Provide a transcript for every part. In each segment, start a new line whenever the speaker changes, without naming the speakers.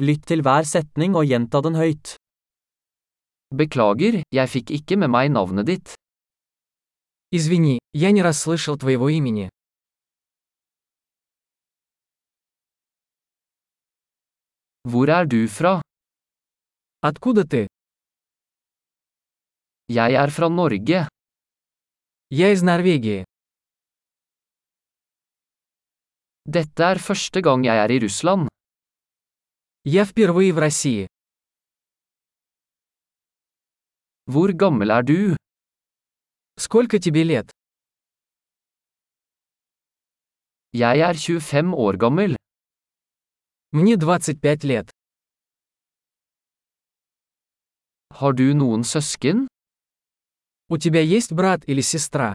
Lytt til hver setning og gjenta den høyt.
Beklager, jeg fikk ikke med meg navnet ditt.
Извини, я не расслышал твоего имени.
Hvor er du fra?
Откуда ты?
Jeg er fra Norge.
Я из Норвегии.
Dette er første gang jeg er i Russland.
Я впервые в России.
Hvor gammel er du?
Сколько тебе лет?
Jeg er 25 år gammel.
Мне 25 лет.
Har du noen søsken?
У тебя есть брат или сестра?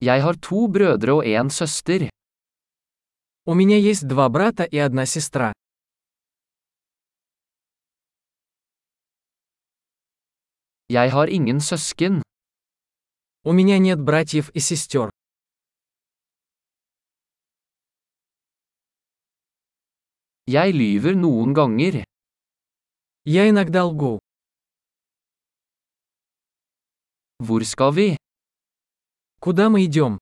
Jeg har to brødre og en søster.
У меня есть два брата и одна сестра.
Jeg har ingen søsken.
У меня нет братьев и сестер.
Jeg lyver noen ganger.
Я иногда лгу.
Hvor skal vi?
Куда мы идем?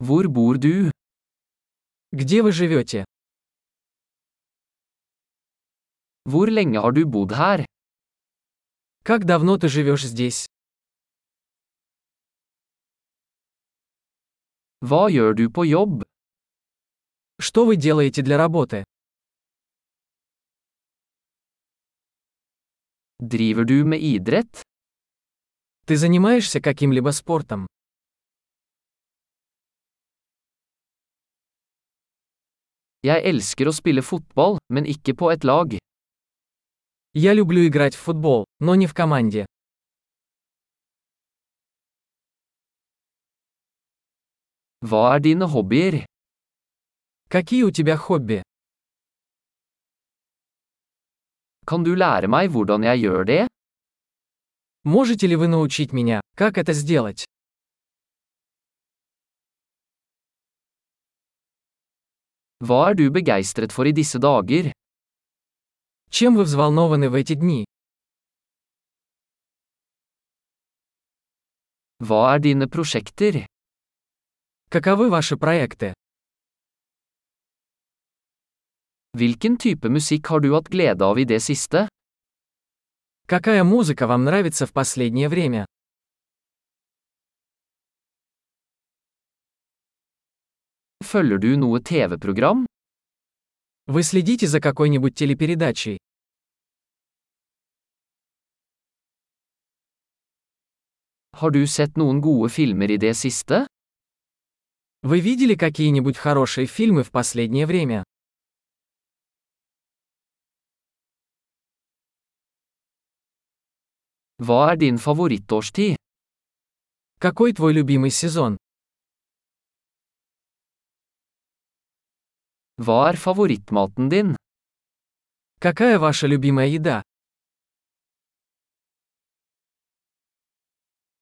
Hvor bor du?
Где вы живете?
Hvor lenge har du bodd her?
Как давно ты живешь здесь?
Hva gjør du på jobb?
Что вы делаете для работы?
Driver du med idrett?
Ты занимаешься каким-либо спортом?
Jeg elsker å spille fotball, men ikke på et lag.
Я люблю играть в футбол, но не в команде.
Hva er dine hobbyer?
Какие у тебя хобби?
Kan du lære meg hvordan jeg gjør det?
Можете ли вы научить меня, как это сделать?
Hva er du begeistret for i disse dager?
Чем вы взволнованы в эти дни?
Hva er dine prosjekter?
Каковы ваши проекты?
Hvilken type musikk har du hatt glede av i det siste?
Какая музыка вам нравится в последнее время?
Følger du noe TV-program?
Вы следите за какой-нибудь телепередачей?
Har du sett noen gode filmer i det siste?
Вы видели какие-нибудь хорошие фильмы в последнее время?
Hva er din favorittårstid?
Какой твой любимый сезон?
Hva er favorittmaten din?
Какая ваша любимая еда?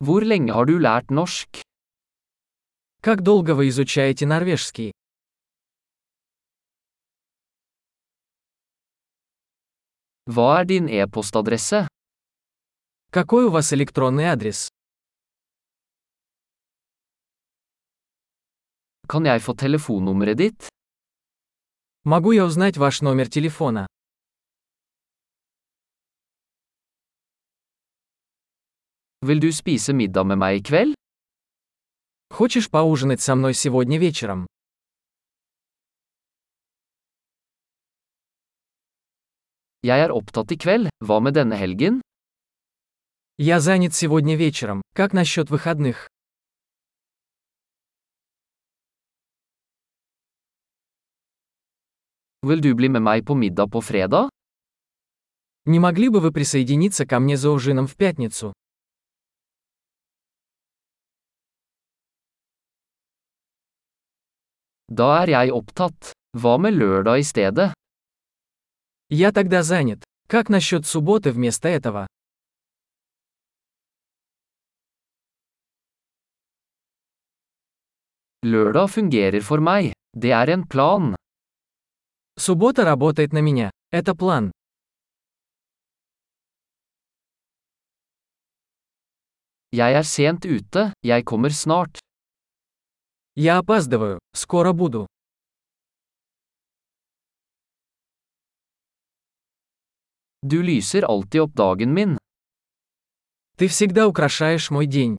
Hvor lenge har du lært norsk?
Как долго вы изучаете норвежский?
Hva er din e-postadresse?
Какой у вас электронный адрес?
Kan jeg få telefonnummeret ditt?
Могу я узнать ваш номер телефона?
Vil du spise middag med meg i kveld?
Хочешь поужинать со мной сегодня вечером?
Jeg er opptatt i kveld, hva med denne helgen?
Я занят сегодня вечером. Как насчет выходных?
Vil du bli med meg på middag på fredag?
Не могли бы вы присоединиться ко мне за ужином в пятницу?
Da er jeg opptatt. Hva med lørdag i stedet?
Я тогда занят. Как насчет субботы вместо этого?
Lørdag fungerer for meg. Det er en plan.
Суббота работает на меня. Это план.
Jeg er sent ute, jeg kommer snart.
Я опаздываю. Скоро буду.
Du lyser alltid opp dagen min.
Ты всегда украшаешь мой день.